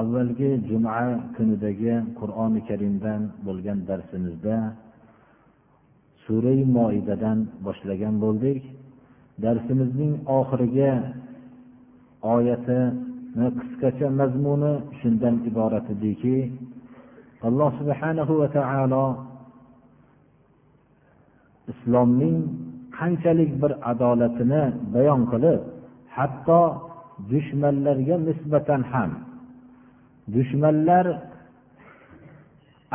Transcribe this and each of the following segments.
Avvalgi juma kunidagi qur'oni karimdan bo'lgan darsimizda surai moidadan boshlagan bo'ldik. Darsimizning oxirgi oyatini qisqacha mazmuni shundan iborat ediki alloh subhanahu va taolo islomning qanchalik bir adolatini bayon qilib hatto dushmanlarga nisbatan ham dushmanlar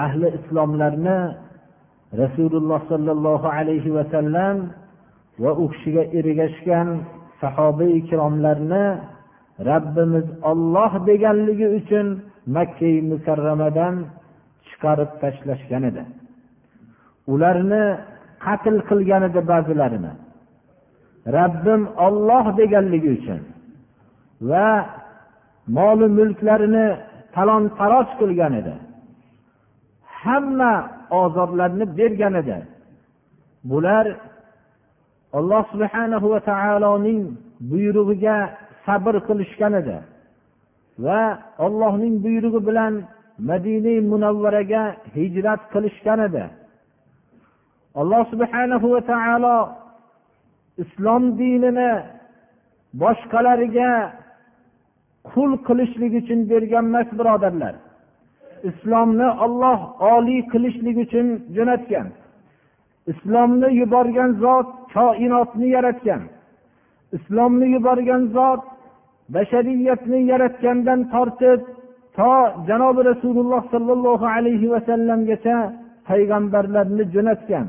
ahli islomlarni rasululloh sollallohu alayhi vasallam va u kishiga ergashgan sahoba ikromlarni rabbimiz olloh deganligi uchun makkai mukarramadan chiqarib tashlashgan edi. Ularni qatl qilgan edi ba'zilarini. Rabbim olloh deganligi uchun va moli mulklarini talon taroj qilgan edi. Hamma ozorlarni bergan edi. Bular alloh subhanahu va taoloning buyrug'iga sabr qilishgan edi va ollohning buyrug'i bilan madina munavvaraga hijrat qilishgan edi. Alloh subhanahu va taolo islom dinini boshqalariga qul qilishlik uchun bergan emas birodarlar. Islomni olloh oliy qilishlik uchun jo'natgan. Islomni yuborgan zot koinotni yaratgan. Islomni yuborgan zot bashariyatni yaratgandan tortib to janobi rasululloh sollallohu alayhi vasallamgacha payg'ambarlarni jo'natgan.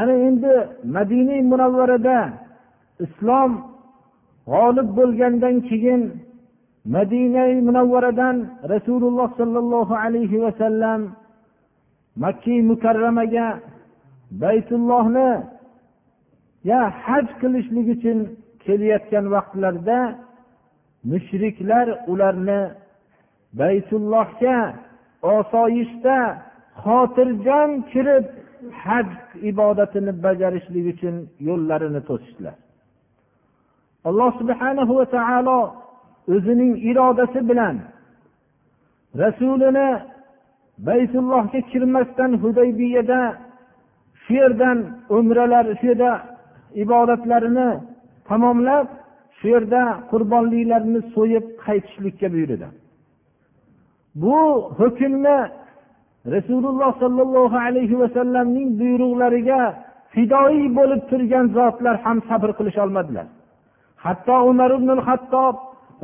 Ana endi madina munavvarada islom g'olib bo'lgandan keyin madina munavvaradan rasululloh sollallohu alayhi vasallam makki mukarramaga baytullohni ya haj qilishlik uchun kelayotgan vaqtlarida mushriklar ularni baytullohga osoyishta xotirjam kirib haj ibodatini bajarishlik uchun yo'llarini to'sishdilar. Alloh subhanahu va taolo o'zining irodasi bilan rasulini baytullohga kirmasdan hudaybiyada shu yerdan umralar shu yerda ibodatlarini tamomlab shu yerda qurbonliklarni so'yib qaytishlikka buyurdi. Bu hukmni rasululloh sollallohu alayhi vasallamning buyruqlariga fidoyi bo'lib turgan zotlar ham sabr qilisholmadilar hatto umar ibn hattob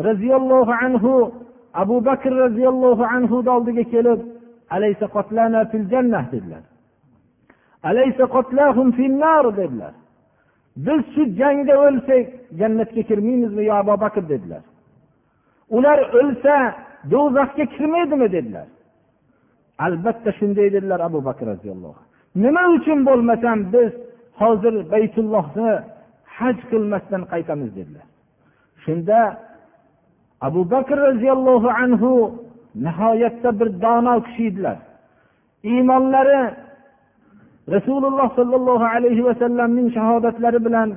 roziyallohu anhu abu bakr roziyallohu anhuni oldiga kelib dedilar. Biz shu jangda o'lsak jannatga kirmaymizmi yo abu bakr? dedilar. Ular o'lsa do'zaxga kirmaydimi? dedilar. Albatta shunday dedilar abu bakr roziyallohu nima uchun bo'lmasam biz hozir baytullohni haj qilmasdan qaytamiz dedilar. Shunda abu bakr roziyallohu anhu nihoyatda bir dono kishi edilar. Iymonlari rasululloh sollallohu alayhi vasallamning shahodatlari bilan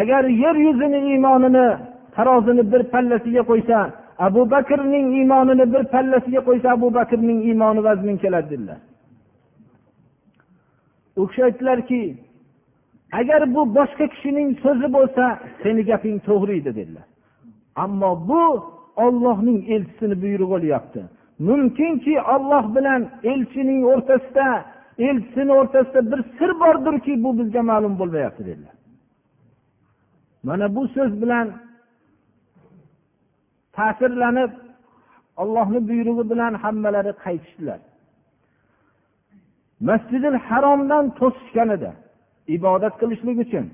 agar yer yuzini iymonini tarozini bir pallasiga qo'ysa abu bakrning iymonini bir pallasiga qo'ysa abu bakrning iymoni vazmin keladi dedilar. U kishi aytdilarki agar bu boshqa kishining so'zi bo'lsa seni gaping to'g'ri edi dedilar. Ammo bu ollohning elchisini buyrug'i bo'lyapti mumkinki olloh bilan elchining o'rtasida elchisini o'rtasida bir sir bordirki bu bizga ma'lum bo'lmayapti dedilar. Mana bu so'z bilan ta'sirlanib ollohni buyrug'i bilan hammalari qaytishdilar. Masjidil haromdan to'sishgan edi. Ibodat qilishlik uchun.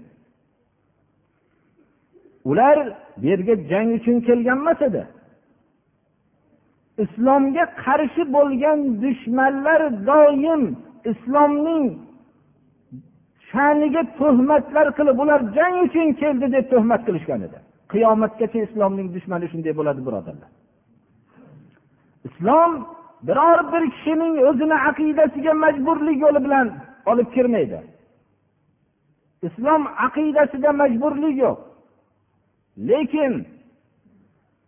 Ular bu yerga jang uchun kelgan emas edi. Islomga qarshi bo'lgan dushmanlar doim islomning sha'niga tuhmatlar qilib ular jang uchun keldi deb tuhmat qilishgan edi. Qiyomatgacha islomning dushmani shunday bo'ladi birodarlar. Islom biror bir kishining o'zini aqidasiga majburlik yo'li bilan olib kirmaydi. Islom aqidasida majburlik yo'q. Lekin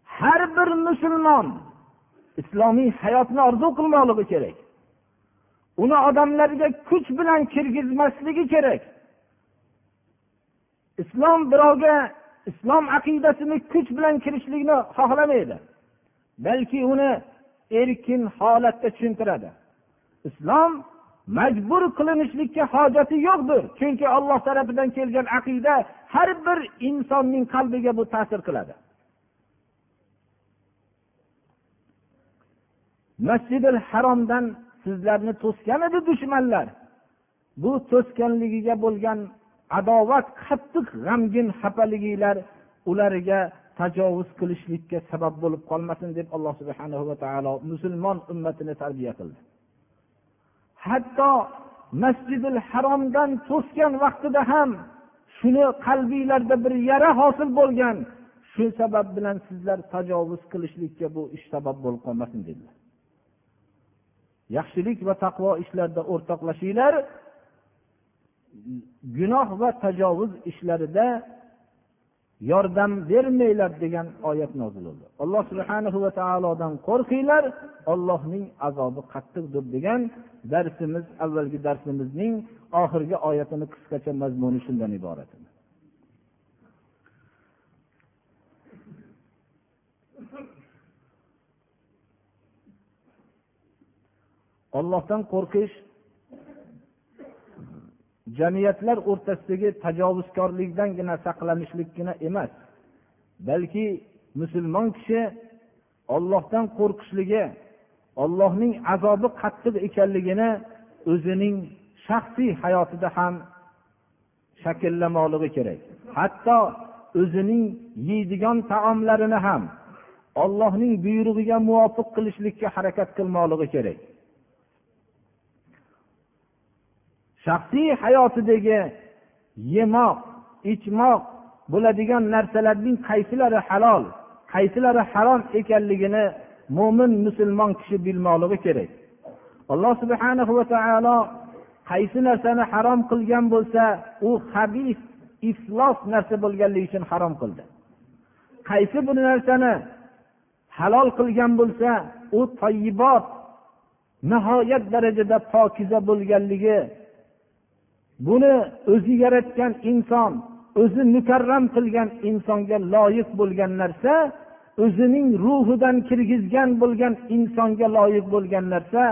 har bir musulmon islomiy hayotni orzu qilmoqligi kerak. Uni odamlarga kuch bilan kirgizmasligi kerak. Islom birovga islom aqidasini kuch bilan kirishlikni xohlamaydi balki uni erkin holatda tushuntiradi. Islom majbur qilinishlikka hojati yo'qdir. Chunki olloh tarafidan kelgan aqida har bir insonning qalbiga bu ta'sir qiladi. Masjidil haromdan sizlarni to'sgan edi dushmanlar. Bu to'sganligiga bo'lgan adovat qattiq g'amgin xafaliginglar ularga tajovuz qilishlikka sabab bo'lib qolmasin deb alloh subhanahu va taolo musulmon ummatini tarbiya qildi. Hatto masjidil haromdan to'sgan vaqtida ham shuni qalbinglarda bir yara hosil bo'lgan. Shu sabab bilan sizlar tajovuz qilishlikka bu ish sabab bo'lib qolmasin dedilar. Yaxshilik va taqvo ishlarida o'rtoqlashinglar. Gunoh va tajovuz ishlarida yordam bermanglar degan oyat nozil bo'ldi. Alloh subhana va taolodan qo'rqinglar ollohning azobi qattiqdir degan darsimiz avvalgi darsimizning oxirgi oyatini qisqacha mazmuni shundan iborat. Ollohdan qo'rqish jamiyatlar o'rtasidagi tajovuzkorlikdangina saqlanishlikgina emas balki musulmon kishi ollohdan qo'rqishligi ollohning azobi qattiq ekanligini o'zining shaxsiy hayotida ham shakllamoqligi kerak. Hatto o'zining yeydigan taomlarini ham ollohning buyrug'iga muvofiq qilishlikka harakat qilmoqligi kerak. Shaxsiy hayotidagi yemoq ichmoq bo'ladigan narsalarning qaysilari halol qaysilari harom ekanligini mo'min musulmon kishi bilmoqligi kerak. Alloh subhana va taolo qaysi narsani harom qilgan bo'lsa u habis iflos narsa bo'lganligi uchun harom qildi. Qaysi bir narsani halol qilgan bo'lsa u toyibot nihoyat darajada pokiza bo'lganligi buni o'zi yaratgan inson o'zi mukarram qilgan insonga loyiq bo'lgan narsa o'zining ruhidan kirgizgan bo'lgan insonga loyiq bo'lgan narsa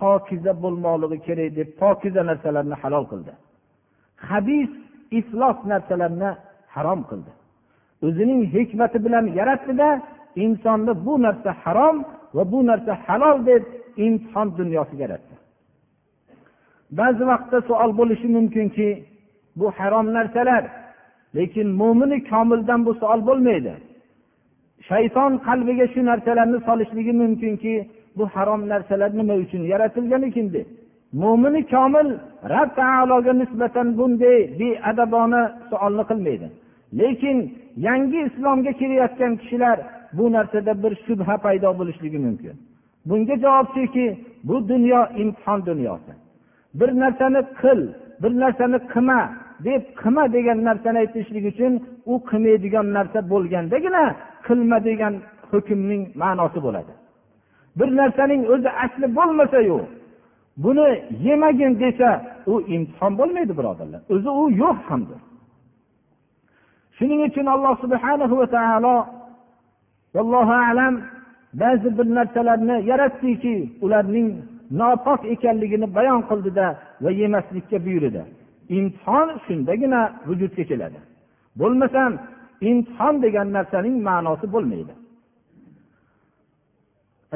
pokiza bo'lmoqligi kerak deb pokiza narsalarni halol qildi. Habis iflos narsalarni harom qildi. O'zining hikmati bilan yaratdida insonni bu narsa harom va bu narsa halol deb imtihon dunyosiga yaratdi. Ba'zi vaqtda savol bo'lishi mumkinki bu harom narsalar lekin mo'mini komildan bu savol bo'lmaydi. Shayton qalbiga shu narsalarni solishligi mumkinki bu harom narsalar nima uchun yaratilgan ekan deb. Mo'mini komil rab taologa nisbatan bunday beadabona savolni qilmaydi. Lekin yangi islomga kirayotgan kishilar bu narsada bir shubha paydo bo'lishligi mumkin. Bunga javob shuki bu dunyo imtihon dunyosi. Bir narsani qil bir narsani qilma deb qilma degan narsani aytishlik uchun u qilmaydigan narsa bo'lgandagina qilma degan hukmning ma'nosi bo'ladi. Bir narsaning o'zi asli bo'lmasayu buni yemagin desa u imtihon bo'lmaydi birodarlar. O'zi u yo'q hamdir. Shuning uchun alloh subhana va taolo allohu alam ba'zi bir narsalarni yaratdiki ularning nopok ekanligini bayon qildida va yemaslikka buyurdi imtihon shundagina vujudga keladi bo'lmasam imtihon degan narsaning ma'nosi bo'lmaydi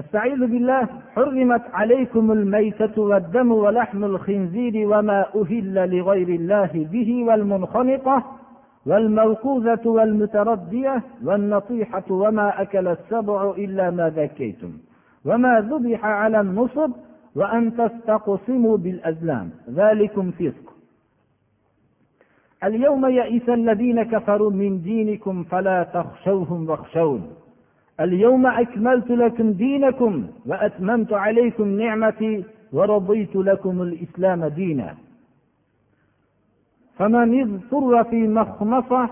استعيذ بالله حرمت عليكم الميتة والدم ولحم الخنزير وما أهل لغير الله به والمنخنقة والموقوذة والمتردية والنطيحة وما أكل السبع إلا ما ذكيتم وما ذبح على النصب وأن تستقسموا بالأزلام. ذلكم فسق. اليوم يئس الذين كفروا من دينكم فلا تخشوهم واخشون. اليوم أكملت لكم دينكم وأتممت عليكم نعمتي ورضيت لكم الإسلام دينا. فمن اضطر في مخمصة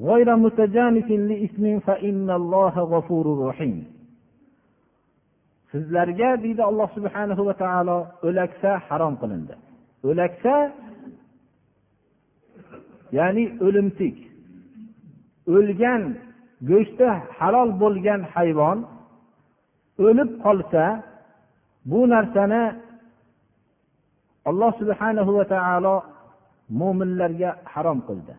غير متجانف لإثم فإن الله غفور رحيم. Sizlarga deydi alloh subhanahu va taolo o'laksa harom qilindi. O'laksa ya'ni o'limtik. O'lgan go'shti halol bo'lgan hayvon o'lib qolsa bu narsani alloh subhanahu va taolo mo'minlarga harom qildi.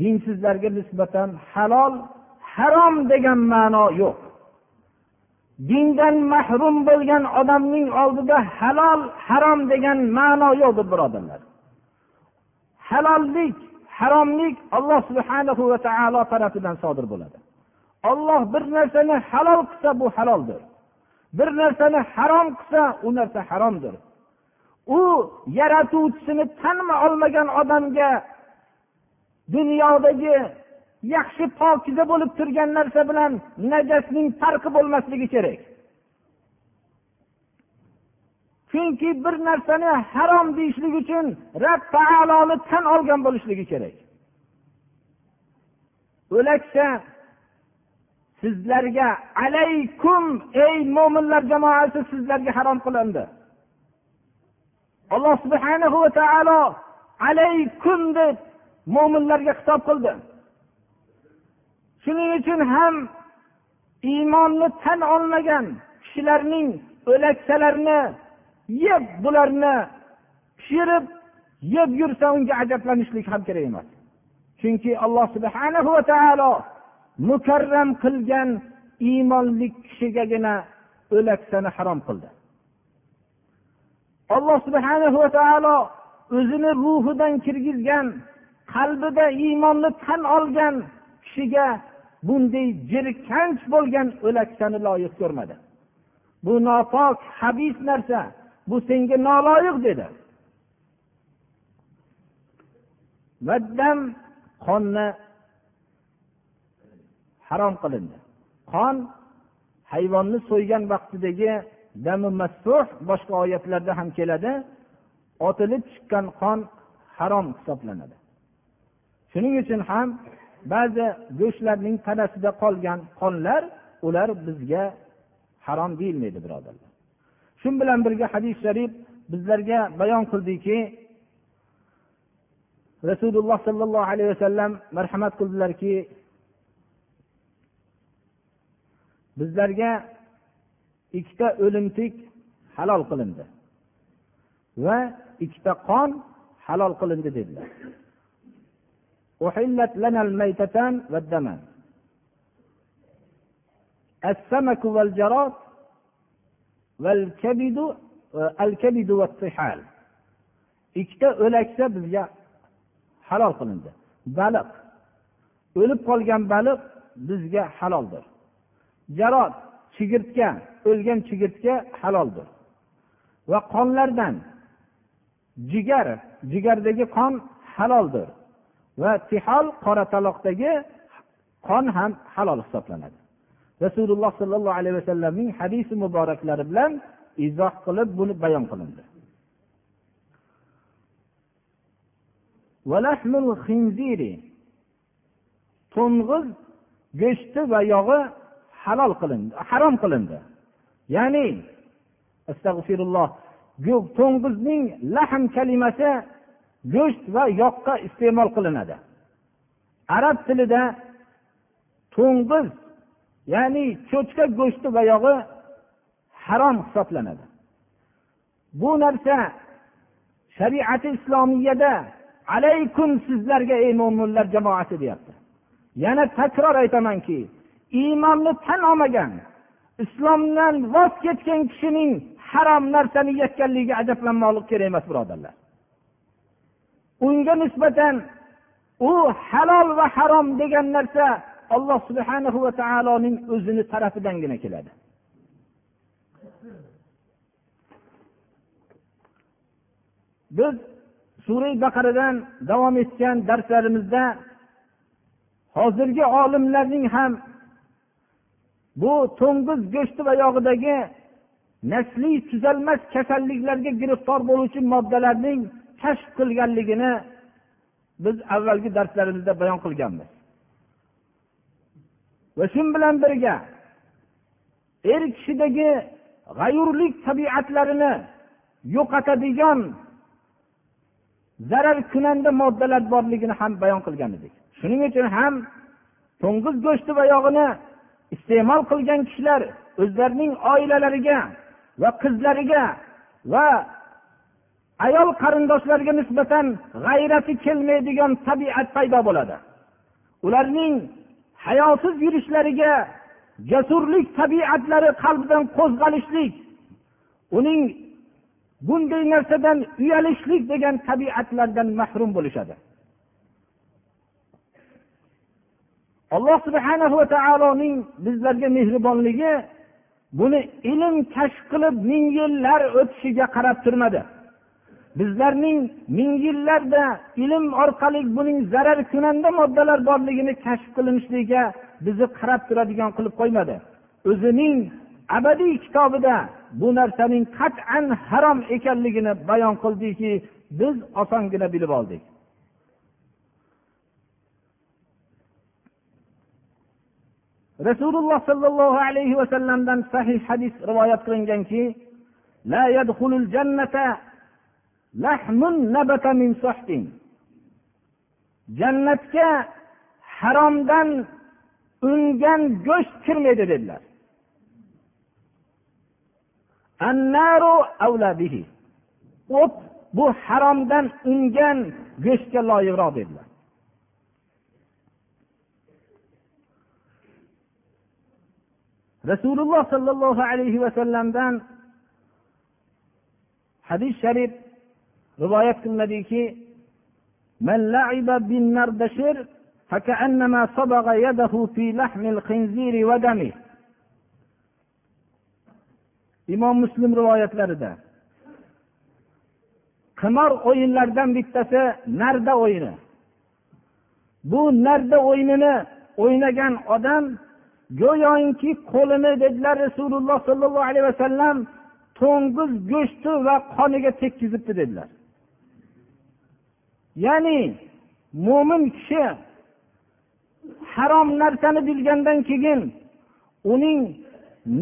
Dinsizlarga nisbatan halol harom degan ma'no yo'q. Dindan mahrum bo'lgan odamning oldida halol harom degan ma'no yo'qdir birodarlar. Halollik haromlik alloh subhanahu va taolo tarafidan sodir bo'ladi. Olloh bir narsani halol qilsa bu haloldir. Bir narsani harom qilsa u narsa haromdir. U yaratuvchisini tanimay olmagan odamga dunyodagi yaxshi pokiza bo'lib turgan narsa bilan najasning farqi bo'lmasligi kerak. Chunki bir narsani harom deyishlik uchun rab taoloni tan olgan bo'lishligi kerak. O'laksa sizlarga alaykum ey mo'minlar jamoasi sizlarga harom qilindi. Alloh subhanahu va taolo alaykum deb mo'minlarga xitob qildi. Shuning uchun ham iymonni tan olmagan kishilarning o'laksalarini yeb bularni pishirib yeb yursa unga ajablanishlik ham kerak emas. Chunki alloh subhana va taolo mukarram qilgan iymonli kishigagina o'laksani harom qildi. Alloh subhana va taolo o'zini ruhidan kirgizgan qalbida iymonni tan olgan kishiga bunday jirkanch bo'lgan o'laksani loyiq ko'rmadi. Bu nopok habis narsa bu senga noloyiq dedi. Vaddam qonni harom qilindi. Qon hayvonni so'ygan vaqtidagi dami massuh boshqa oyatlarda ham keladi otilib chiqqan qon harom hisoblanadi. Shuning uchun ham ba'zi go'shtlarning tanasida qolgan qonlar ular bizga harom deyilmaydi birodarlar. Shu bilan birga hadis sharif bizlarga bayon qildiki rasululloh sollallohu alayhi vasallam marhamat qildilarki bizlarga ikkita o'limtik halol qilindi va ikkita qon halol qilindi dedilar. أحلت لنا الميتتان والدمان السمك والجراد والكبد الكبد والطحال ikkita o'laksa bizga halol qilindi baliq o'lib qolgan baliq bizga haloldir jarod chigirtka o'lgan chigirtka haloldir va qonlardan jigar jigardagi qon haloldir Va tihol qora taloqdagi qon ham halol hisoblanadi. Rasululloh sollallohu alayhi vasallamning hadisi muboraklari bilan izoh qilib buni bayon qilindi. To'ng'iz go'shti va yog'i halol qilindi harom qilindi. Ya'ni astag'firulloh to'ng'izning lahm kalimasi go'sht va yoqqa iste'mol qilinadi. Arab tilida to'ng'iz ya'ni cho'chqa go'shti va yog'i harom hisoblanadi. Bu narsa shariati islomiyada alaykum sizlarga ey mo'minlar jamoasi deyapti. Yana takror aytamanki iymonni tan olmagan islomdan voz kechgan kishining harom narsani yeyotganligiga ajablanmoqlik kerak emas birodarlar. Unga nisbatan u halol va harom degan narsa alloh subhana va taoloning o'zini tarafidangina keladi. Biz sura baqaradan davom etgan darslarimizda hozirgi olimlarning ham bu to'ng'iz go'shti va yog'idagi nasliy tuzalmas kasalliklarga giriftor bo'luvchi moddalarning kashf qilganligini biz avvalgi darslarimizda bayon qilganmiz. Va shu bilan birga er kishidagi g'ayurlik tabiatlarini yo'qotadigan zarar kunanda moddalar borligini ham bayon qilgan edik. Shuning uchun ham to'ng'iz go'shti va yog'ini iste'mol qilgan kishilar o'zlarining oilalariga va qizlariga va ayol qarindoshlariga nisbatan g'ayrati kelmaydigan tabiat paydo bo'ladi. Ularning hayosiz yurishlariga jasurlik tabiatlari qalbidan qo'zg'alishlik uning bunday narsadan uyalishlik degan tabiatlardan mahrum bo'lishadi. Alloh subhana va taoloning bizlarga mehribonligi buni ilm kashf qilib ming yillar o'tishiga qarab turmadi. Bizlarning ming yillarda ilm orqali buning zarar kunanda moddalar borligini kashf qilinishligiga bizni qarab turadigan qilib qo'ymadi. O'zining abadiy kitobida bu narsaning qat'an harom ekanligini bayon qildiki biz osongina bilib oldik. Rasululloh sollallohu alayhi vasallamdan sahih hadis rivoyat qilinganki jannatga haromdan ungan go'sht kirmaydi dedilar. O't bu haromdan ungan go'shtga loyiqroq dedilar. Rasululloh sollallohu alayhi vasallamdan hadis sharif rivoyat qilinadiki من لعب بالنردشر فكأنما صبغ يده في لحم الخنزير ودمه imom muslim rivoyatlarida qimor o'yinlaridan bittasi narda o'yini bu narda o'yinini o'ynagan odam go'yoki qo'lini dedilar rasululloh sollallohu alayhi vasallam to'ng'iz go'shti va qoniga tekkizibdi dedilar Ya'ni mo'min kishi harom narsani bilgandan keyin uning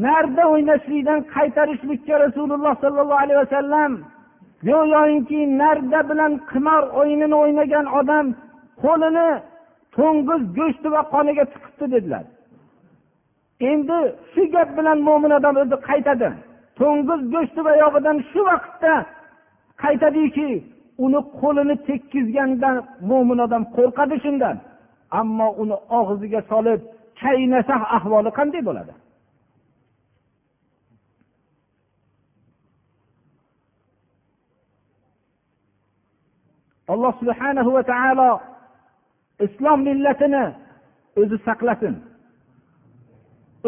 narda o'ynashlikdan qaytarishlikka rasululloh sollallohu alayhi vasallam go'yoki narda bilan qimor o'yinini o'ynagan odam qo'lini to'ng'iz go'shti va qoniga tiqibdi dedilar. Endi shu gap bilan mo'min odam o'zi qaytadi. To'ng'iz go'shti va yog'idan shu vaqtda qaytadiki uni qo'lini tekkizgandan mo'min odam qo'rqadi shundan. Ammo uni og'ziga solib chaynasa ahvoli qanday bo'ladi? Alloh subhanahu va taolo islom millatini o'zi saqlasin.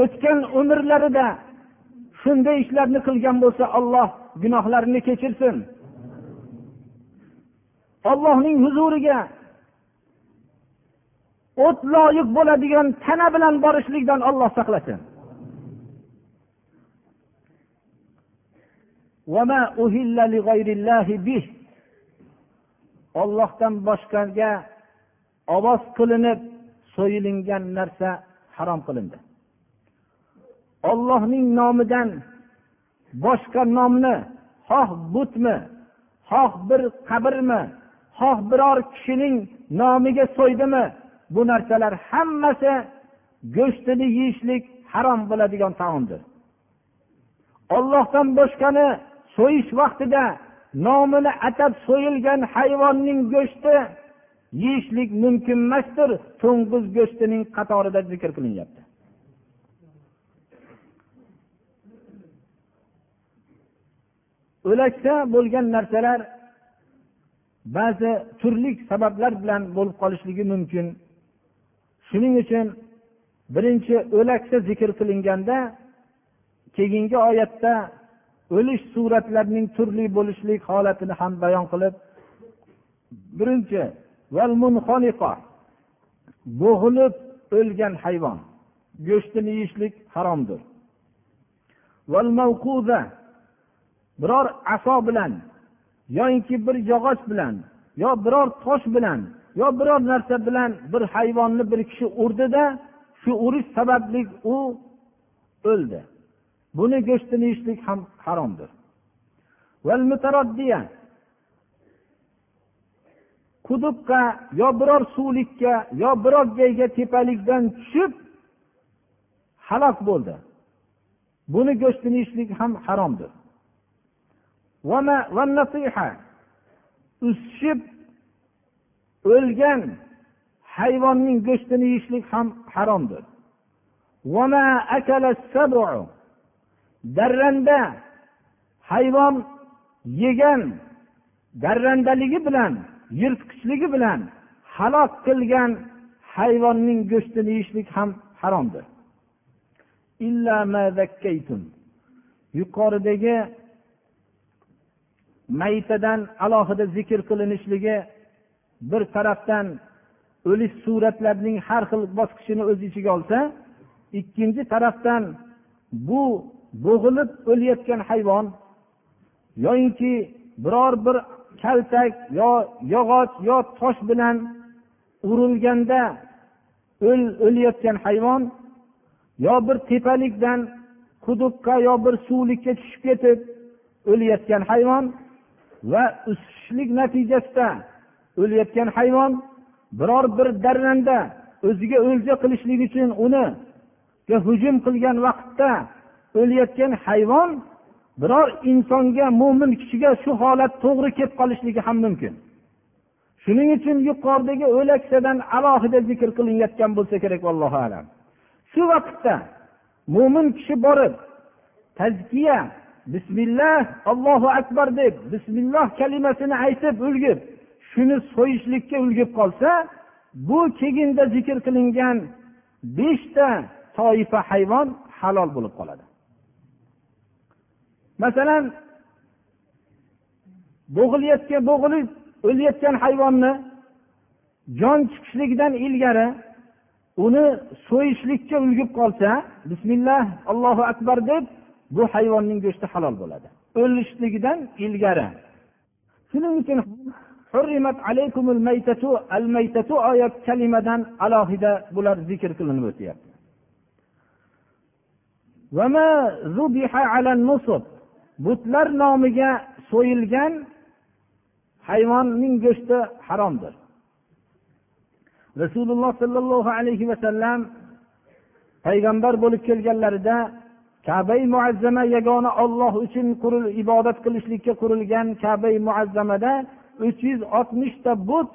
O'tgan umrlarida shunday ishlarni qilgan bo'lsa olloh gunohlarini kechirsin. Ollohning huzuriga o't loyiq bo'ladigan tana bilan borishlikdan olloh saqlasin. Ollohdan boshqaga ovoz qilinib so'yilingan narsa harom qilindi. Ollohning nomidan boshqa nomni xoh butmi xoh bir qabrmi xoh biror kishining nomiga so'ydimi? Bu narsalar hammasi go'shtini yeyishlik harom bo'ladigan taomdir. Ollohdan boshqani so'yish vaqtida nomini atab so'yilgan hayvonning go'shti yeyishlik mumkin emasdir. To'ng'iz go'shtining qatorida zikr qilinyapti. O'laksa bo'lgan narsalar ba'zi turli sabablar bilan bo'lib qolishligi mumkin. Shuning uchun birinchi o'laksa zikr qilinganda keyingi oyatda o'lish suratlarining turli bo'lishlik holatini ham bayon qilib birinchi bo'g'ilib o'lgan hayvon go'shtini yeyishlik haromdir. Biror aso bilan yoyinki bir yog'och bilan yo biror tosh bilan yo biror narsa bilan bir hayvonni bir kishi urdida shu urish sababli u o'ldi. Buni go'shtini yeyishlik ham haromdir. Quduqqa yo biror suvlikka yo biror joyga tepalikdan tushib halok bo'ldi. Buni go'shtini yeyishlik ham haromdir. O'sishib o'lgan hayvonning go'shtini yeyishlik ham haromdir. darranda hayvon yegan darrandaligi bilan yirtqichligi bilan halok qilgan hayvonning go'shtini yeyishlik ham haromdir. yuqoridagi maytadan alohida zikr qilinishligi bir tarafdan o'lish suratlarning har xil bosqichini o'z ichiga olsa ikkinchi tarafdan bu bo'g'ilib o'layotgan hayvon yoyinki biror bir kaltak yo yog'och yo tosh bilan urilganda o'layotgan hayvon yo bir tepalikdan quduqqa yo bir suvlikka tushib ketib o'layotgan hayvon va o'sishlik natijasida o'layotgan hayvon biror bir darranda o'ziga o'lja qilishlik uchun uni hujum qilgan vaqtda o'layotgan hayvon biror insonga mo'min kishiga shu holat to'g'ri kelib qolishligi ham mumkin. Shuning uchun yuqoridagi o'laksadan alohida zikr qilinayotgan bo'lsa kerak allohu alam. Shu vaqtda mo'min kishi borib tazkiya bismillah allohu akbar deb bismilloh kalimasini aytib ulgib shuni so'yishlikka ulgib qolsa bu keyinda zikr qilingan beshta toifa hayvon halol bo'lib qoladi. Masalan bo'g'ilayotgan bo'g'ilib o'layotgan hayvonni jon chiqishligidan ilgari uni so'yishlikka ulgib qolsa bismillah allohu akbar deb bu hayvonning go'shti halol bo'ladi. O'lishligidan ilgari. Shuning uchun oyat kalimadan alohida bular zikr qilinib o'tyapti. Butlar nomiga so'yilgan hayvonning go'shti haromdir. Rasululloh sollallohu alayhi vasallam payg'ambar bo'lib kelganlarida kabai muazzama yagona olloh uchun ibodat qilishlikka qurilgan kabai muazzamada uch yuz oltmishta but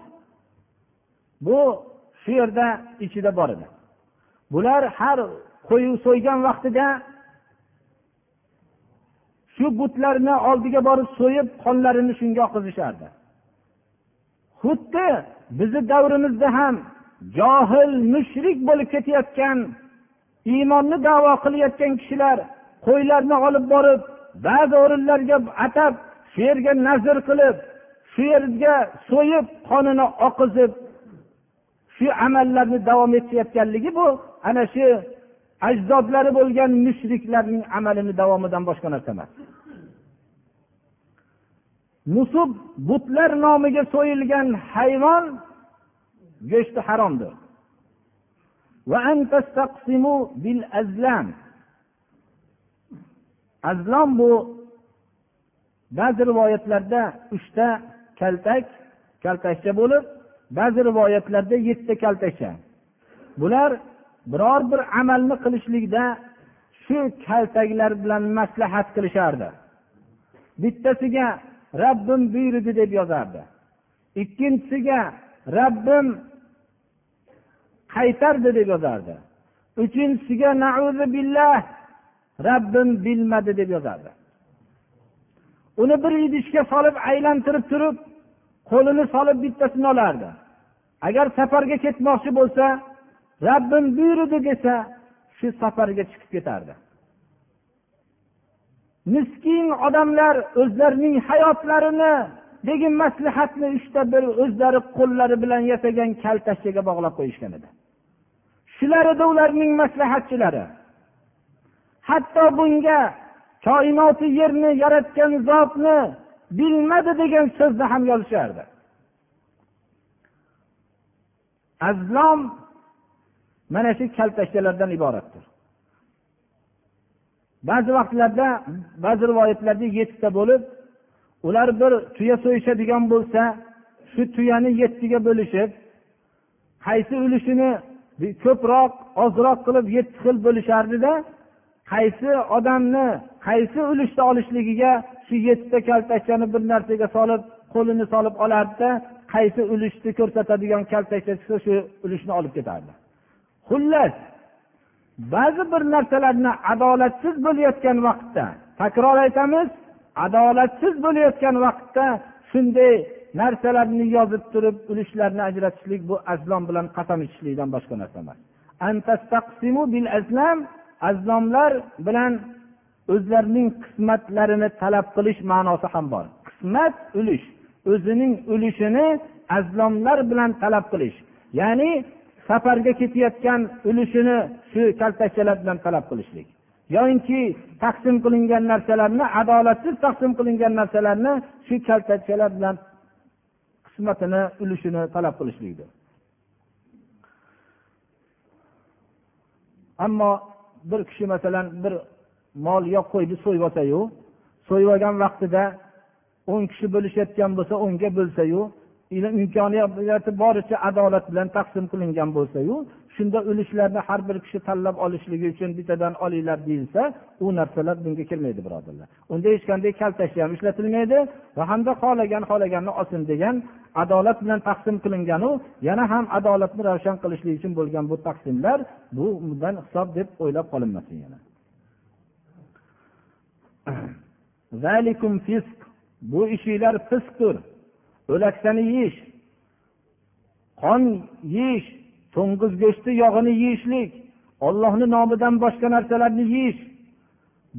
bu shu yerda ichida bor edi. Bular har qo'y so'ygan vaqtida shu butlarni oldiga borib so'yib qonlarini shunga oqizishardi xuddi bizni davrimizda ham johil mushrik bo'lib ketayotgan iymonni davo qilayotgan kishilar qo'ylarni olib borib ba'zi o'rinlarga atab shu yerga nazr qilib shu yerga so'yib qonini oqizib shu amallarni davom etayotganligi bu. Ana shu ajdodlari bo'lgan mushriklarning amalini davomidan boshqa narsa emas. Musub butlar nomiga so'yilgan hayvon go'shti haromdir. Azlom bu ba'zi rivoyatlarda uchta kaltak kaltakcha bo'lib ba'zi rivoyatlarda yettita kaltakcha. Bular biror bir amalni qilishlikda shu kaltaklar bilan maslahat qilishardi. Bittasiga rabbim buyurdi deb yozardi. Ikkinchisiga rabbim qaytardi deb yozardi. Uchinchisiga billah rabbim bilmadi deb yozardi. Uni bir idishga solib aylantirib turib qo'lini solib bittasini olardi. Agar safarga ketmoqchi bo'lsa rabbim buyurdi desa shu safarga chiqib ketardi. Miskin odamlar o'zlarining hayotlarini degin maslahatni uchta bir o'zlari qo'llari bilan yasagan kaltashchaga bog'lab qo'yishgan edi. Kishilar edi ularning maslahatchilari. Hatto bunga koinoti yerni yaratgan zotni bilmadi degan so'zni ham yozishardi azlom mana shu kaltakchalardan iboratdir. Ba'zi vaqtlarda ba'zi rivoyatlarda yettita bo'lib ular bir tuya so'yishadigan bo'lsa shu tuyani yettiga bo'lishib qaysi ulushini ko'proq ozroq qilib yetti xil bo'lishardida qaysi odamni qaysi ulushni olishligiga shu yettita kaltakchani bir narsaga solib qo'lini solib olardida qaysi ulushni ko'rsatadigan kaltakcha chiqsa shu ulushni olib ketardi. Xullas ba'zi bir narsalarni adolatsiz bo'layotgan vaqtda takror aytamiz adolatsiz bo'layotgan vaqtda shunday narsalarni yozib turib ulushlarni ajratishlik bu azlom bilan qasam ichishlikdan boshqa narsa emas. Azlomlar bilan o'zlarining qismatlarini talab qilish ma'nosi ham bor. Qismat ulush o'zining ulushini azlomlar bilan talab qilish ya'ni safarga ketayotgan ulushini shu kaltakchalar bilan talab qilishlik yoyinki taqsim qilingan narsalarni adolatsiz taqsim qilingan narsalarni shu kaltakchalar bilan qismatini ulushini talab qilishlikdir. Ammo bir kishi masalan bir mol yo qo'yni so'yib olsayu so'yib olgan vaqtida o'n kishi bo'lishayotgan bo'lsa o'nga bo'lsayu imkoniyati boricha adolat bilan taqsim qilingan bo'lsayu shunda ulushlarni har bir kishi tanlab olishligi uchun bittadan olinglar deyilsa u narsalar bunga kirmaydi birodarlar. Unda hech qanday kaltash ham ishlatilmaydi va hamda xohlagan xohlaganini olsin degan adolat bilan taqsim qilinganu yana ham adolatni ravshan qilishlik uchun bo'lgan bu taqsimlar bu bundan hisob deb o'ylab qolinmasin yana. Bu ishinglar fisqdir. O'laksani yeyish. Qon yeyish. To'ng'iz go'shti yog'ini yeyishlik ollohni nomidan boshqa narsalarni yeyish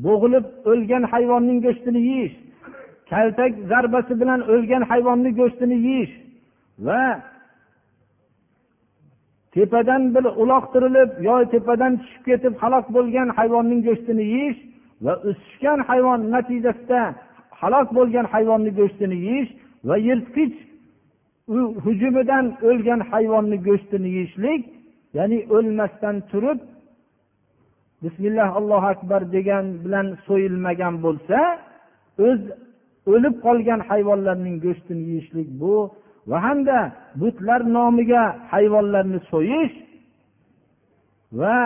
bo'g'ilib o'lgan hayvonning go'shtini yeyish kaltak zarbasi bilan o'lgan hayvonni go'shtini yeyish va tepadan bir uloqtirilib yo tepadan tushib ketib halok bo'lgan hayvonning go'shtini yeyish va o'sishgan hayvon natijasida halok bo'lgan hayvonni go'shtini yeyish va yirtqich hujumidan o'lgan hayvonni go'shtini yeyishlik ya'ni o'lmasdan turib bismillah allohu akbar degan bilan so'yilmagan bo'lsa o'z o'lib qolgan hayvonlarning go'shtini yeyishlik bu va hamda butlar nomiga hayvonlarni so'yish va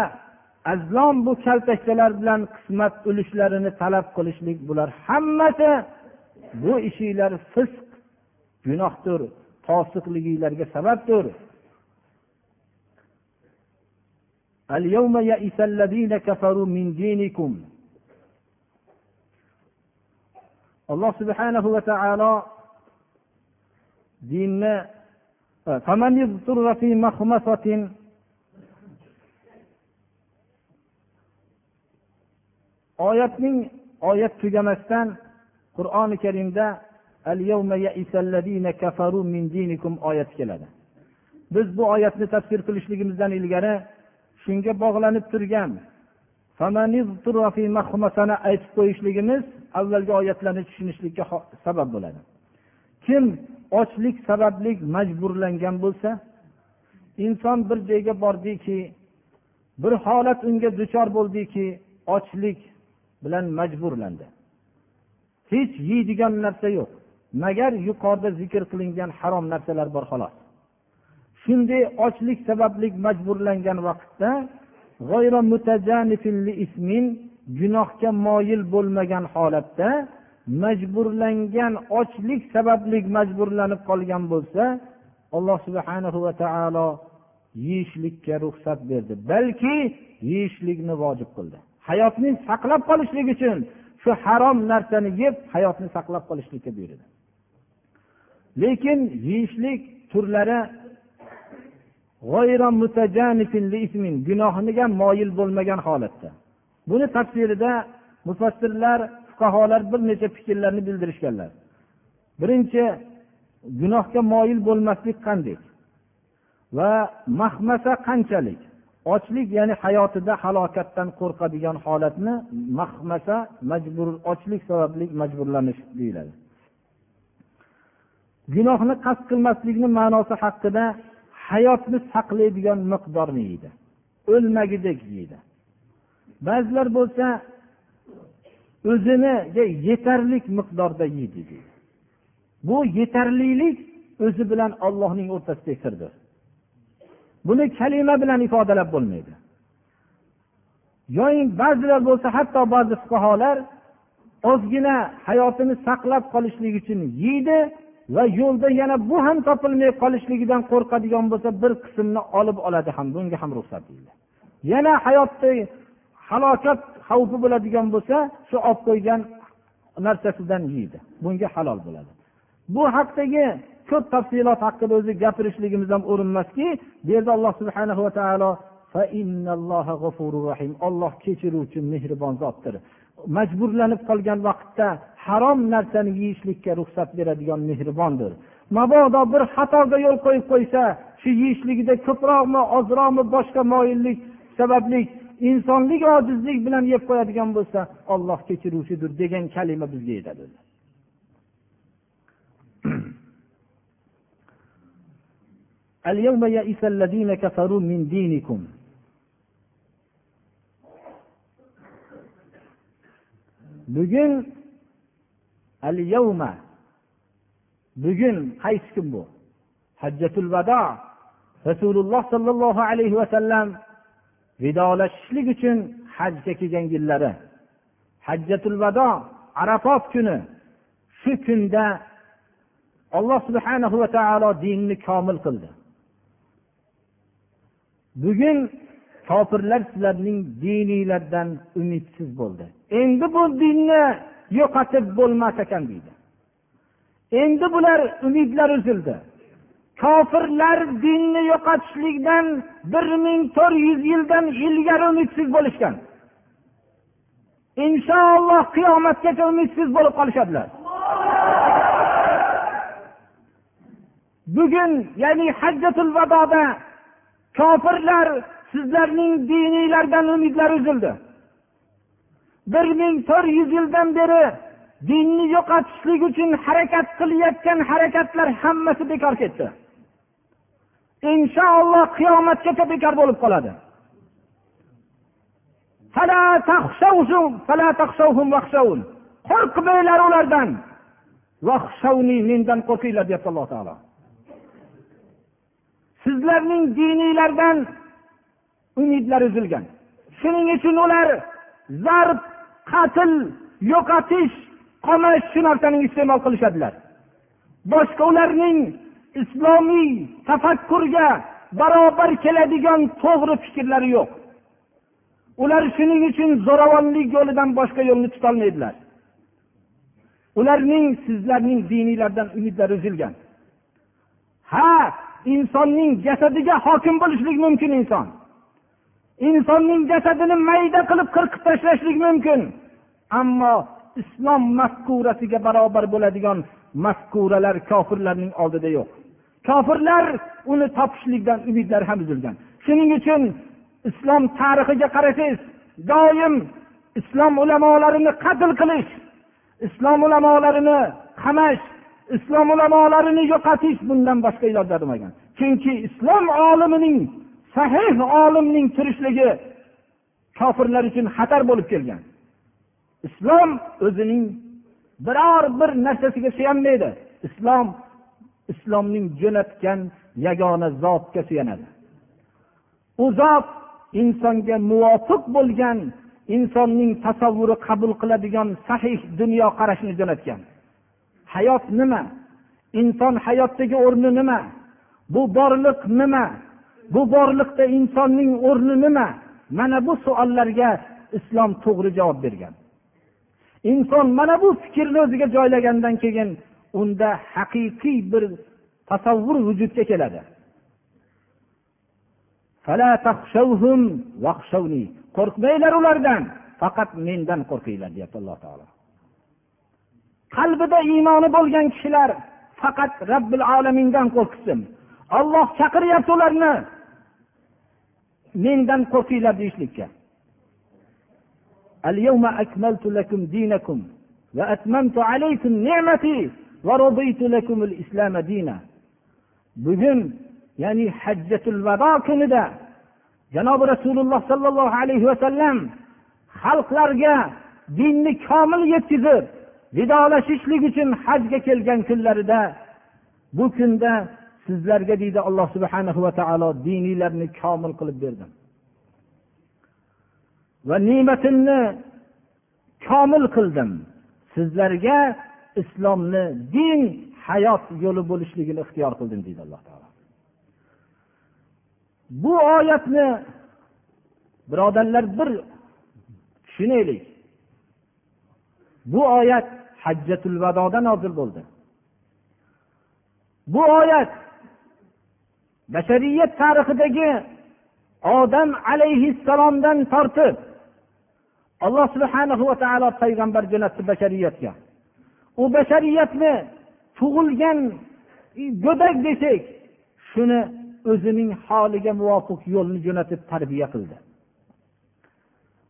azlom bu kaltakchalar bilan qismat ulushlarini talab qilishlik bular hammasi bu ishinglar fisq gunohdir. fosiqliginglarga sababdir اليوم يئس الذين كفروا من دينكم alloh subhanahu va taolo dinni oyatning oyat tugamasdan qur'oni karimda oyati keladi. Biz bu oyatni tafsir qilishligimizdan ilgari shunga bog'lanib turgan aytib qo'yishligimiz avvalgi oyatlarni tushunishlikka sabab bo'ladi. Kim ochlik sababli majburlangan bo'lsa inson bir joyga bordiki bir holat unga duchor bo'ldiki ochlik bilan majburlandi. Hech yeydigan narsa yo'q. Magar yuqorida zikr qilingan harom narsalar bor xolos. Shunday ochlik sababli majburlangan vaqtda gunohga moyil bo'lmagan holatda majburlangan ochlik sababli majburlanib qolgan bo'lsa alloh subhana va taolo yeyishlikka ruxsat berdi. Balki yeyishlikni vojib qildi. Hayotni saqlab qolishlik uchun shu harom narsani yeb hayotni saqlab qolishlikka buyurdi. Lekin yeyishlik turlari gunohiga moyil bo'lmagan holatda. Buni tafsirida mufassirlar fuqarolar bir necha fikrlarni bildirishganlar. Birinchi gunohga moyil bo'lmaslik qanday? Va mahmasa qanchalik? Ochlik ya'ni hayotida halokatdan qo'rqadigan holatni mahmasa majbur ochlik sababli majburlanish deyiladi. Gunohni qasd qilmaslikni ma'nosi haqida hayotni saqlaydigan miqdorni yeydi o'lmagidek yeydi ba'zilar bo'lsa o'ziniga yetarlik miqdorda yeydi deydi. Bu yetarlilik o'zi bilan ollohning o'rtasidagi sirdir buni kalima bilan ifodalab bo'lmaydi. Yoying ba'zilar bo'lsa hatto ba'zi fuqarolar ozgina hayotini saqlab qolishlik uchun yeydi va yo'lda yana bu ham topilmay qolishligidan qo'rqadigan bo'lsa bir qismni olib oladi ham bunga ham ruxsat deydi. Yana hayotda halokat xavfi bo'ladigan bo'lsa shu olib qo'ygan narsasidan yeydi. Bunga halol bo'ladi. Bu haqdagi ko'p tafsilot haqida o'zi gapirishligimiz ham o'rin emaski bu yerda alloh subhana va taolo olloh kechiruvchi mehribon zotdir. majburlanib qolgan vaqtda harom narsani yeyishlikka ruxsat beradigan mehribondir mabodo bir xatoga yo'l qo'yib qo'ysa shu yeyishligida ko'proqmi ozroqmi boshqa moyillik sababli insonlik ojizlik bilan yeb qo'yadigan bo'lsa olloh kechiruvchidir degan kalima bizga yetadi اليوم يئس الذين كفروا من دينكم bugun al yavma bugun qaysi kun bu? Hajjatul vado rasululloh sollallohu alayhi vasallam vidolashishlik uchun hajga kelgan yillari. Hajjatul vado arafot kuni. Shu kunda alloh subhanahu va taolo dinni komil qildi. Bugun kofirlar sizlarning dininglardan umidsiz bo'ldi. Endi bu dinni yo'qotib bo'lmas ekan deydi. Endi bular umidlar uzildi. Kofirlar dinni yo'qotishlikdan bir ming to'rt yuz yildan ilgari umidsiz bo'lishgan. Inshaalloh qiyomatgacha umidsiz bo'lib qolishadilar. Bugun ya'ni hajjatul vadoda kofirlar sizlarning diniylardan umidlari uzildi. Bir ming to'rt yuz yildan beri dinni yo'qotishlik uchun harakat qilayotgan harakatlar hammasi bekor ketdi. Inshaalloh qiyomatgacha bekor bo'lib qoladi. Qo'rqmanglar ulardan. Mendan qo'rqinglar deyapti alloh taolo. Sizlarning dininglardan umidlari uzilgan. Shuning uchun ular zarb qatl yo'qotish qamash shu narsani iste'mol qilishadilar. Boshqa ularning islomiy tafakkurga barobar keladigan to'g'ri fikrlari yo'q. Ular shuning uchun zo'ravonlik yo'lidan boshqa yo'lni tutolmaydilar. Ularning sizlarning dininglardan umidlari uzilgan. Ha insonning jasadiga hokim bo'lishlik mumkin inson. Insonning jasadini mayda qilib qirqib tashlashlik mumkin. Ammo islom mafkurasiga barobar bo'ladigan mafkuralar kofirlarning oldida yo'q. Kofirlar uni topishlikdan umidlari ham uzilgan. Shuning uchun islom tarixiga qarasangiz doim islom ulamolarini qatl qilish islom ulamolarini qamash islom ulamolarini yo'qotish bundan boshqa iloj bo'lmagan chunki islom olimining sahih olimning tirishligi kofirlar uchun xatar bo'lib kelgan. Islom o'zining biror bir narsasiga suyanmaydi. Islom islomning jo'natgan yagona zotga suyanadi. U zot insonga muvofiq bo'lgan insonning tasavvuri qabul qiladigan sahih dunyoqarashni jo'natgan. Hayot nima? Inson hayotdagi o'rni nima? Bu borliq nima? Bu borliqda insonning o'rni nima? Mana bu savollarga islom to'g'ri javob bergan. Inson mana bu fikrni o'ziga joylagandan keyin unda haqiqiy bir tasavvur vujudga keladi. Qo'rqmanglar ulardan. Faqat mendan qo'rqinglar deyapti alloh taolo. Qalbida iymoni bo'lgan kishilar faqat robbil alamindan qo'rqsin. Olloh chaqiryapti ularni. mendan qo'rqinglar deyishlikka. Bugun ya'ni hajjatul vado kunida janobi rasululloh sollallohu alayhi vasallam xalqlarga dinni komil yetkazib vidolashishlik uchun hajga kelgan kunlarida bu kunda sizlarga deydi alloh subhana va taolo diniylarni komil qilib berdim. Va ne'matimni komil qildim. Sizlarga islomni din hayot yo'li bo'lishligini ixtiyor qildim deydi alloh taolo. Bu oyatni birodarlar bir tushunaylik. Bu oyat hajjatul vadoda nozil bo'ldi. Bu oyat bashariyat tarixidagi odam alayhissalomdan tortib alloh subhanahu va taolo payg'ambar jo'natdi bashariyatga u bashariyatni tug'ilgan go'dak desak shuni o'zining holiga muvofiq yo'lni jo'natib tarbiya qildi.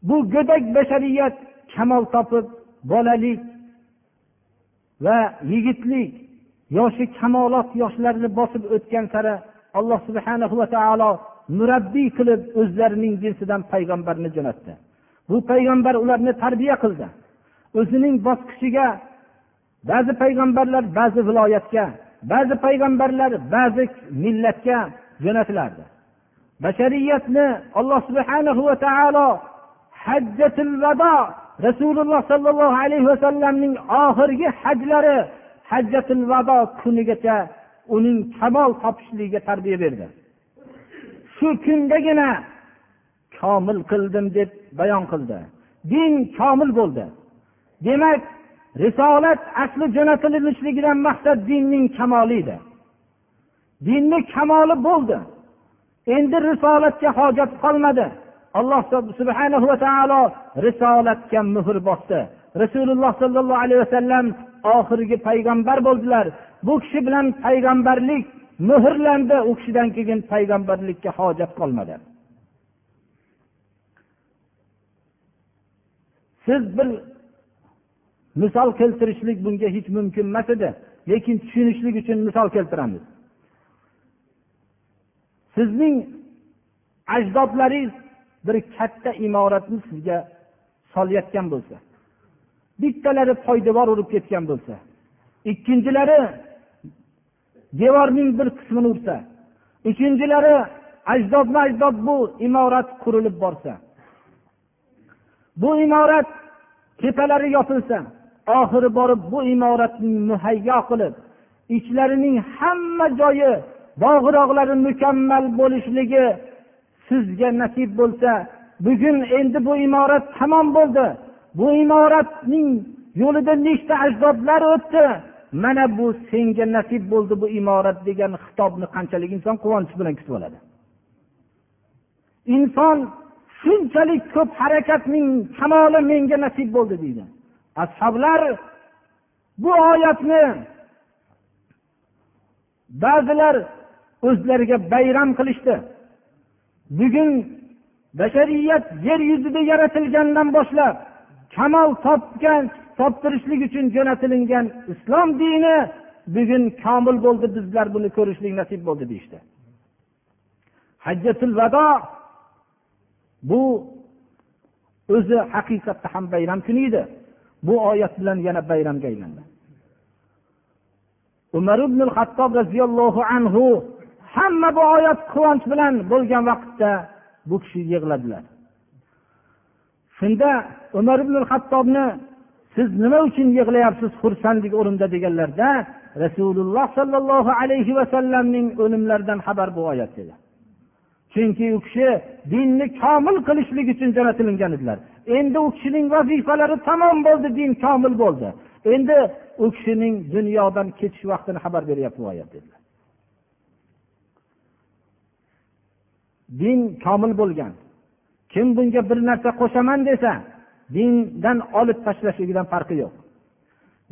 Bu go'dak bashariyat kamol topib bolalik va yigitlik yoshi kamolot yoshlarini bosib o'tgan sari alloh subhana va taolo murabbiy qilib o'zlarining jinsidan payg'ambarni jo'natdi. Bu payg'ambar ularni tarbiya qildi. O'zining bosqichiga ba'zi payg'ambarlar ba'zi viloyatga ba'zi payg'ambarlar ba'zi millatga jo'natilardi. Bashariyatni alloh subhana va taolo hajjatul vado rasululloh sollallohu alayhi vasallamning oxirgi hajlari hajjatul vado kunigacha uning kamol topishligiga tarbiya berdi. Shu kundagina komil qildim deb bayon qildi. Din komil bo'ldi. Demak risolat asli jo'natilishligidan maqsad dinning kamoli edi dinni kamoli bo'ldi. Endi risolatga hojat qolmadi. Alloh subhana va taolo risolatga muhr bosdi. Rasululloh sollallohu alayhi vasallam oxirgi payg'ambar bo'ldilar. Bu kishi bilan payg'ambarlik muhrlandi u kishidan keyin payg'ambarlikka hojat qolmadi. Siz bir misol keltirishlik bunga hech mumkin emas edi lekin tushunishlik uchun misol keltiramiz. Sizning ajdodlaringiz bir katta imoratni sizga solayotgan bo'lsa bittalari poydevor urib ketgan bo'lsa ikkinchilari devorning bir qismini ursa uchinchilari ajdodma ajdod bu imorat qurilib borsa bu imorat tepalari yopilsa oxiri borib bu imoratni muhayyo qilib ichlarining hamma joyi bog'iroqlari mukammal bo'lishligi sizga nasib bo'lsa bugun endi bu imorat tamom bo'ldi. Bu imoratning yo'lida nechta ajdodlar o'tdi? Mana bu senga nasib bo'ldi bu imorat degan xitobni qanchalik inson quvonch bilan kutib oladi? Inson shunchalik ko'p harakatning kamoli menga nasib bo'ldi deydi. Ashoblar bu oyatni ba'zilar o'zlariga bayram qilishdi. Bugun bashariyat yer yuzida yaratilgandan boshlab kamol topgan toptirishlik uchun jo'natilingan islom dini bugun komil bo'ldi bizlar buni ko'rishlik nasib bo'ldi deyishdi. Hajjatul vado bu o'zi haqiqatda ham bayram kuni edi. Bu oyat bilan yana bayramga aylandi. Umar ibn hattob roziyallohu anhu hamma bu oyat quvonch bilan bo'lgan vaqtda bu kishi yig'ladilar. Shunda umar ibn hattobni siz nima uchun yig'layapsiz xursandlik o'rinda deganlarda rasululloh sollallohu alayhi vasallamning o'limlaridan xabar bu oyat dedi. Chunki u kishi dinni komil qilishlik uchun jo'natilingan edilar. Endi u kishining vazifalari tamom bo'ldi din komil bo'ldi. Endi u kishining dunyodan ketish vaqtini xabar beryapti bu oyat dedilar. Din komil bo'lgan. Kim bunga bir narsa qo'shaman desa dindan olib tashlashligidan farqi yo'q.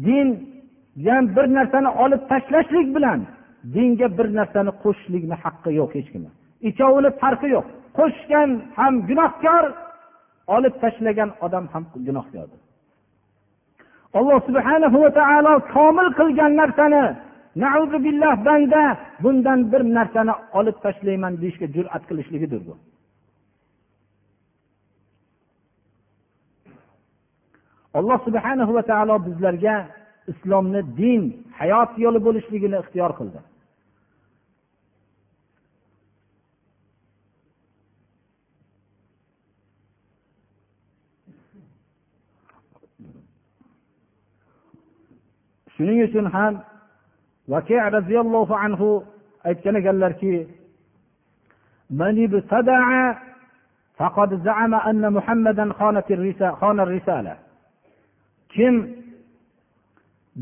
Dindan bir narsani olib tashlashlik bilan dinga bir narsani qo'shishlikni haqqi yo'q hech kimni ikkovini farqi yo'q. Qo'shgan ham gunohkor olib tashlagan odam ham gunohkordir. Alloh subhanahu va taolo komil qilgan narsani billah banda bundan bir narsani olib tashlayman deyishga jur'at qilishligidir bu. Alloh subhana va taolo bizlarga islomni din hayot yo'li bo'lishligini ixtiyor qildi. Shuning uchun ham vaki roziyallohu anhu aytgan ekanlarki فقد زعم أن محمدا خانت الرسالة kim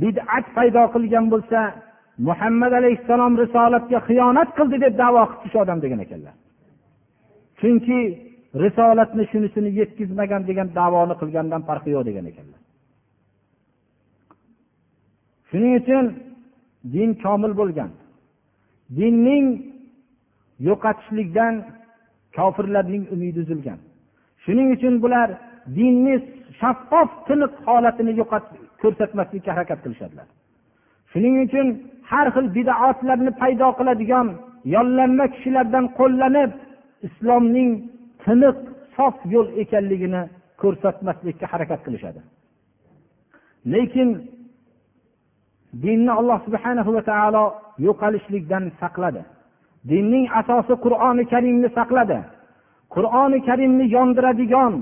bid'at paydo qilgan bo'lsa muhammad alayhissalom risolatga xiyonat qildi deb davo qilibdi shu odam degan ekanlar. Chunki risolatni shunisini yetkazmagan degan davoni qilgandan farqi yo'q degan ekanlar. Shuning uchun din komil bo'lgan. Dinning yo'qotishlikdan kofirlarning umidi uzilgan. Shuning uchun bular dinni shaffof tiniq holatini ko'rsatmaslikka harakat qilishadilar. Shuning uchun har xil bidoatlarni paydo qiladigan yollanma kishilardan qo'llanib islomning tiniq sof yo'l ekanligini ko'rsatmaslikka harakat qilishadi. Lekin dinni alloh subhanahu va taolo yo'qolishlikdan saqladi. Dinning asosi qur'oni karimni saqladi. Qur'oni karimni yondiradigan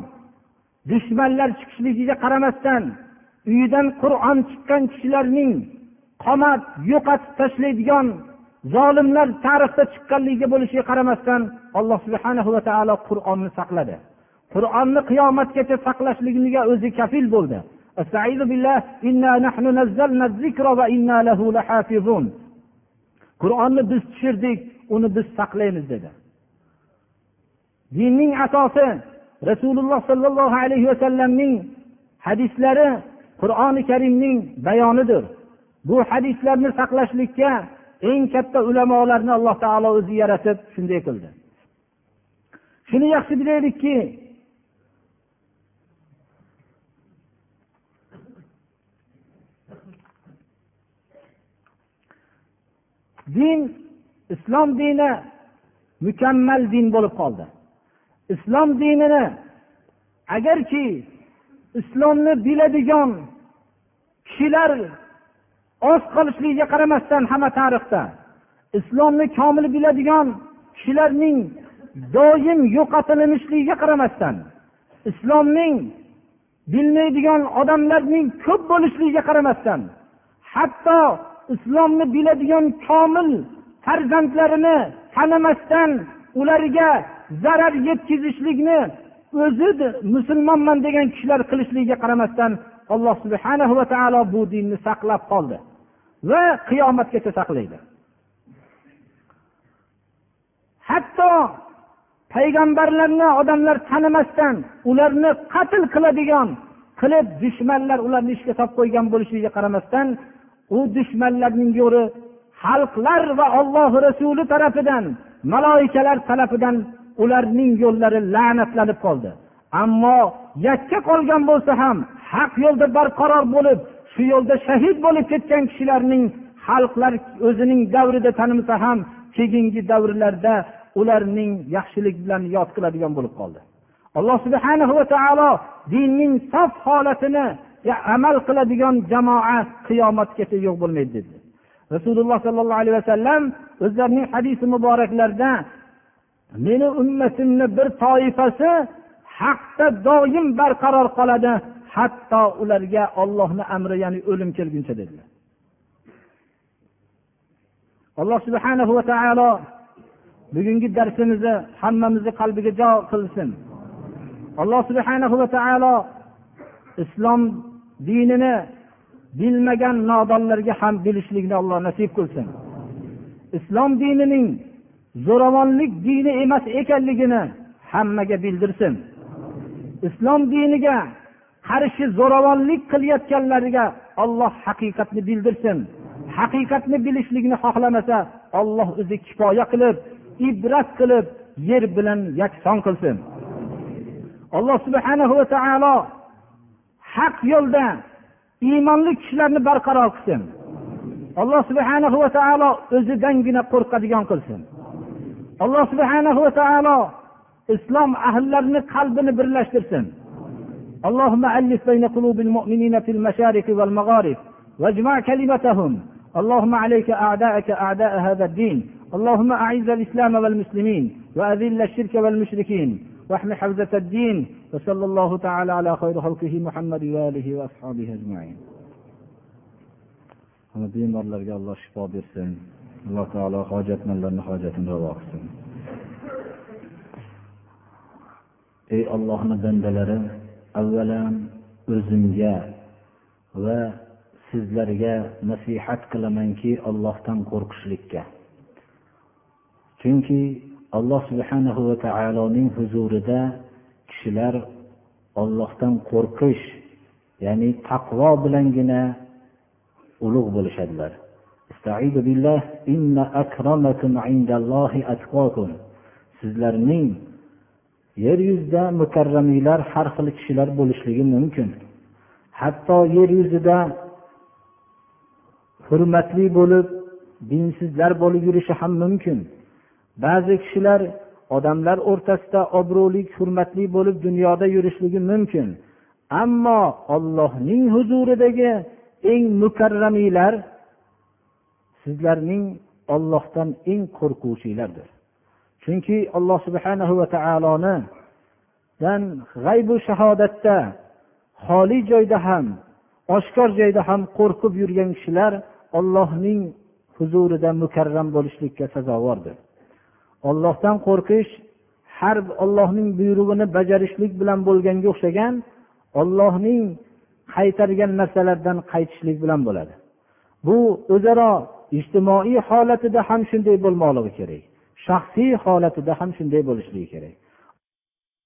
dushmanlar chiqishligiga qaramasdan uyidan qur'on chiqqan kishilarning qomat yo'qotib tashlaydigan zolimlar tarixda chiqqanligiga bo'lishiga qaramasdan alloh subhana va taolo qur'onni saqladi. Qur'onni qiyomatgacha saqlashligiga o'zi kafil bo'ldi. Qur'onni biz tushirdik uni biz saqlaymiz dedi. Dinning asosi rasululloh sollallohu alayhi vasallamning hadislari qur'oni karimning bayonidir bu hadislarni saqlashlikka eng katta ulamolarni alloh taolo o'zi yaratib shunday qildi shuni yaxshi bilaylikki din islom dini mukammal din bo'lib qoldi islom dinini agarki islomni biladigan kishilar oz qolishligiga qaramasdan hamma tarixda islomni komil biladigan kishilarning doim yo'qotilinishligiga qaramasdan islomning bilmaydigan odamlarning ko'p bo'lishligiga qaramasdan hatto islomni biladigan komil farzandlarini tanimasdan ularga zarar yetkazishlikni o'zi musulmonman degan kishilar qilishligiga qaramasdan alloh subhana va taolo bu dinni saqlab qoldi va qiyomatgacha saqlaydi. Hatto payg'ambarlarni odamlar tanimasdan ularni qatl qiladigan qilib dushmanlar ularni ishga solib qo'ygan bo'lishiga qaramasdan u dushmanlarning yo'li xalqlar va olloh rasuli tarafidan maloikalar tarafidan ularning yo'llari la'natlanib qoldi. Ammo yakka qolgan bo'lsa ham haq yo'lda barqaror bo'lib shu yo'lda shahid bo'lib ketgan kishilarning xalqlar o'zining davrida tanimasa ham keyingi davrlarda ularning yaxshilik bilan yod qiladigan bo'lib qoldi. Alloh subhana va taolo dinning sof holatini amal qiladigan jamoa qiyomatgacha yo'q bo'lmaydi dedi. Rasululloh sollallohu alayhi vasallam o'zlarining hadisi muboraklarida meni ummatimni bir toifasi haqda doim barqaror qoladi hatto ularga ollohni amri ya'ni o'lim kelguncha dedilar. Alloh subhana va taolo bugungi darsimizni hammamizni qalbiga jo qilsin. Alloh subhana va taolo islom dinini bilmagan nodonlarga ham bilishlikni alloh nasib qilsin. Islom dinining zo'ravonlik dini emas ekanligini hammaga bildirsin. Islom diniga qarshi zo'ravonlik qilayotganlarga olloh haqiqatni bildirsin. Haqiqatni bilishlikni xohlamasa olloh o'zi kifoya qilib ibrat qilib yer bilan yakson qilsin. Alloh subhanahu va taolo haq yo'lda iymonli kishilarni barqaror qilsin. Alloh subhanahu va taolo o'zidangina qo'rqadigan qilsin. Alloh subhanahu va taolo islom ahllarini qalbini birlashtirsin اللهم ألف بين قلوب المؤمنين في المشارق والمغارب واجمع كلمتهم. اللهم عليك أعداءك أعداء هذا الدين. اللهم أعز الإسلام والمسلمين وأذل الشرك والمشركين. واحم حوزة الدين. وصلى الله تعالى على خير خلقه محمد وآله وأصحابه أجمعين. Bemorlarga alloh shifo bersin alloh taolo hojatmandlarni hojatini ravo qilsin. Ey ollohni bandalari avvalam o'zimga va sizlarga nasihat qilamanki ollohdan qo'rqishlikka. Chunki alloh subhanahu va taoloning huzurida kishilar ollohdan qo'rqish ya'ni taqvo bilangina ulug' bo'lishadilar. Sizlarning yer yuzida mukarramiylar har xil kishilar bo'lishligi mumkin. Hatto yer yuzida hurmatli bo'lib dinsizlar bo'lib yurishi ham mumkin. Ba'zi kishilar odamlar o'rtasida obro'li hurmatli bo'lib dunyoda yurishligi mumkin. Ammo ollohning huzuridagi eng mukarramiylar sizlarning ollohdan eng qo'rquvchilardir chunki alloh subhanahu va taolonidan g'aybu shahodatda xoli joyda ham oshkor joyda ham qo'rqib yurgan kishilar ollohning huzurida mukarram bo'lishlikka sazovordir. Ollohdan qo'rqish har ollohning buyrug'ini bajarishlik bilan bo'lganga o'xshagan ollohning qaytargan narsalardan qaytishlik bilan bo'ladi. Bu o'zaro ijtimoiy holatida ham shunday bo'lmoqligi kerak. Shaxsiy holatida ham shunday bo'lishligi kerak.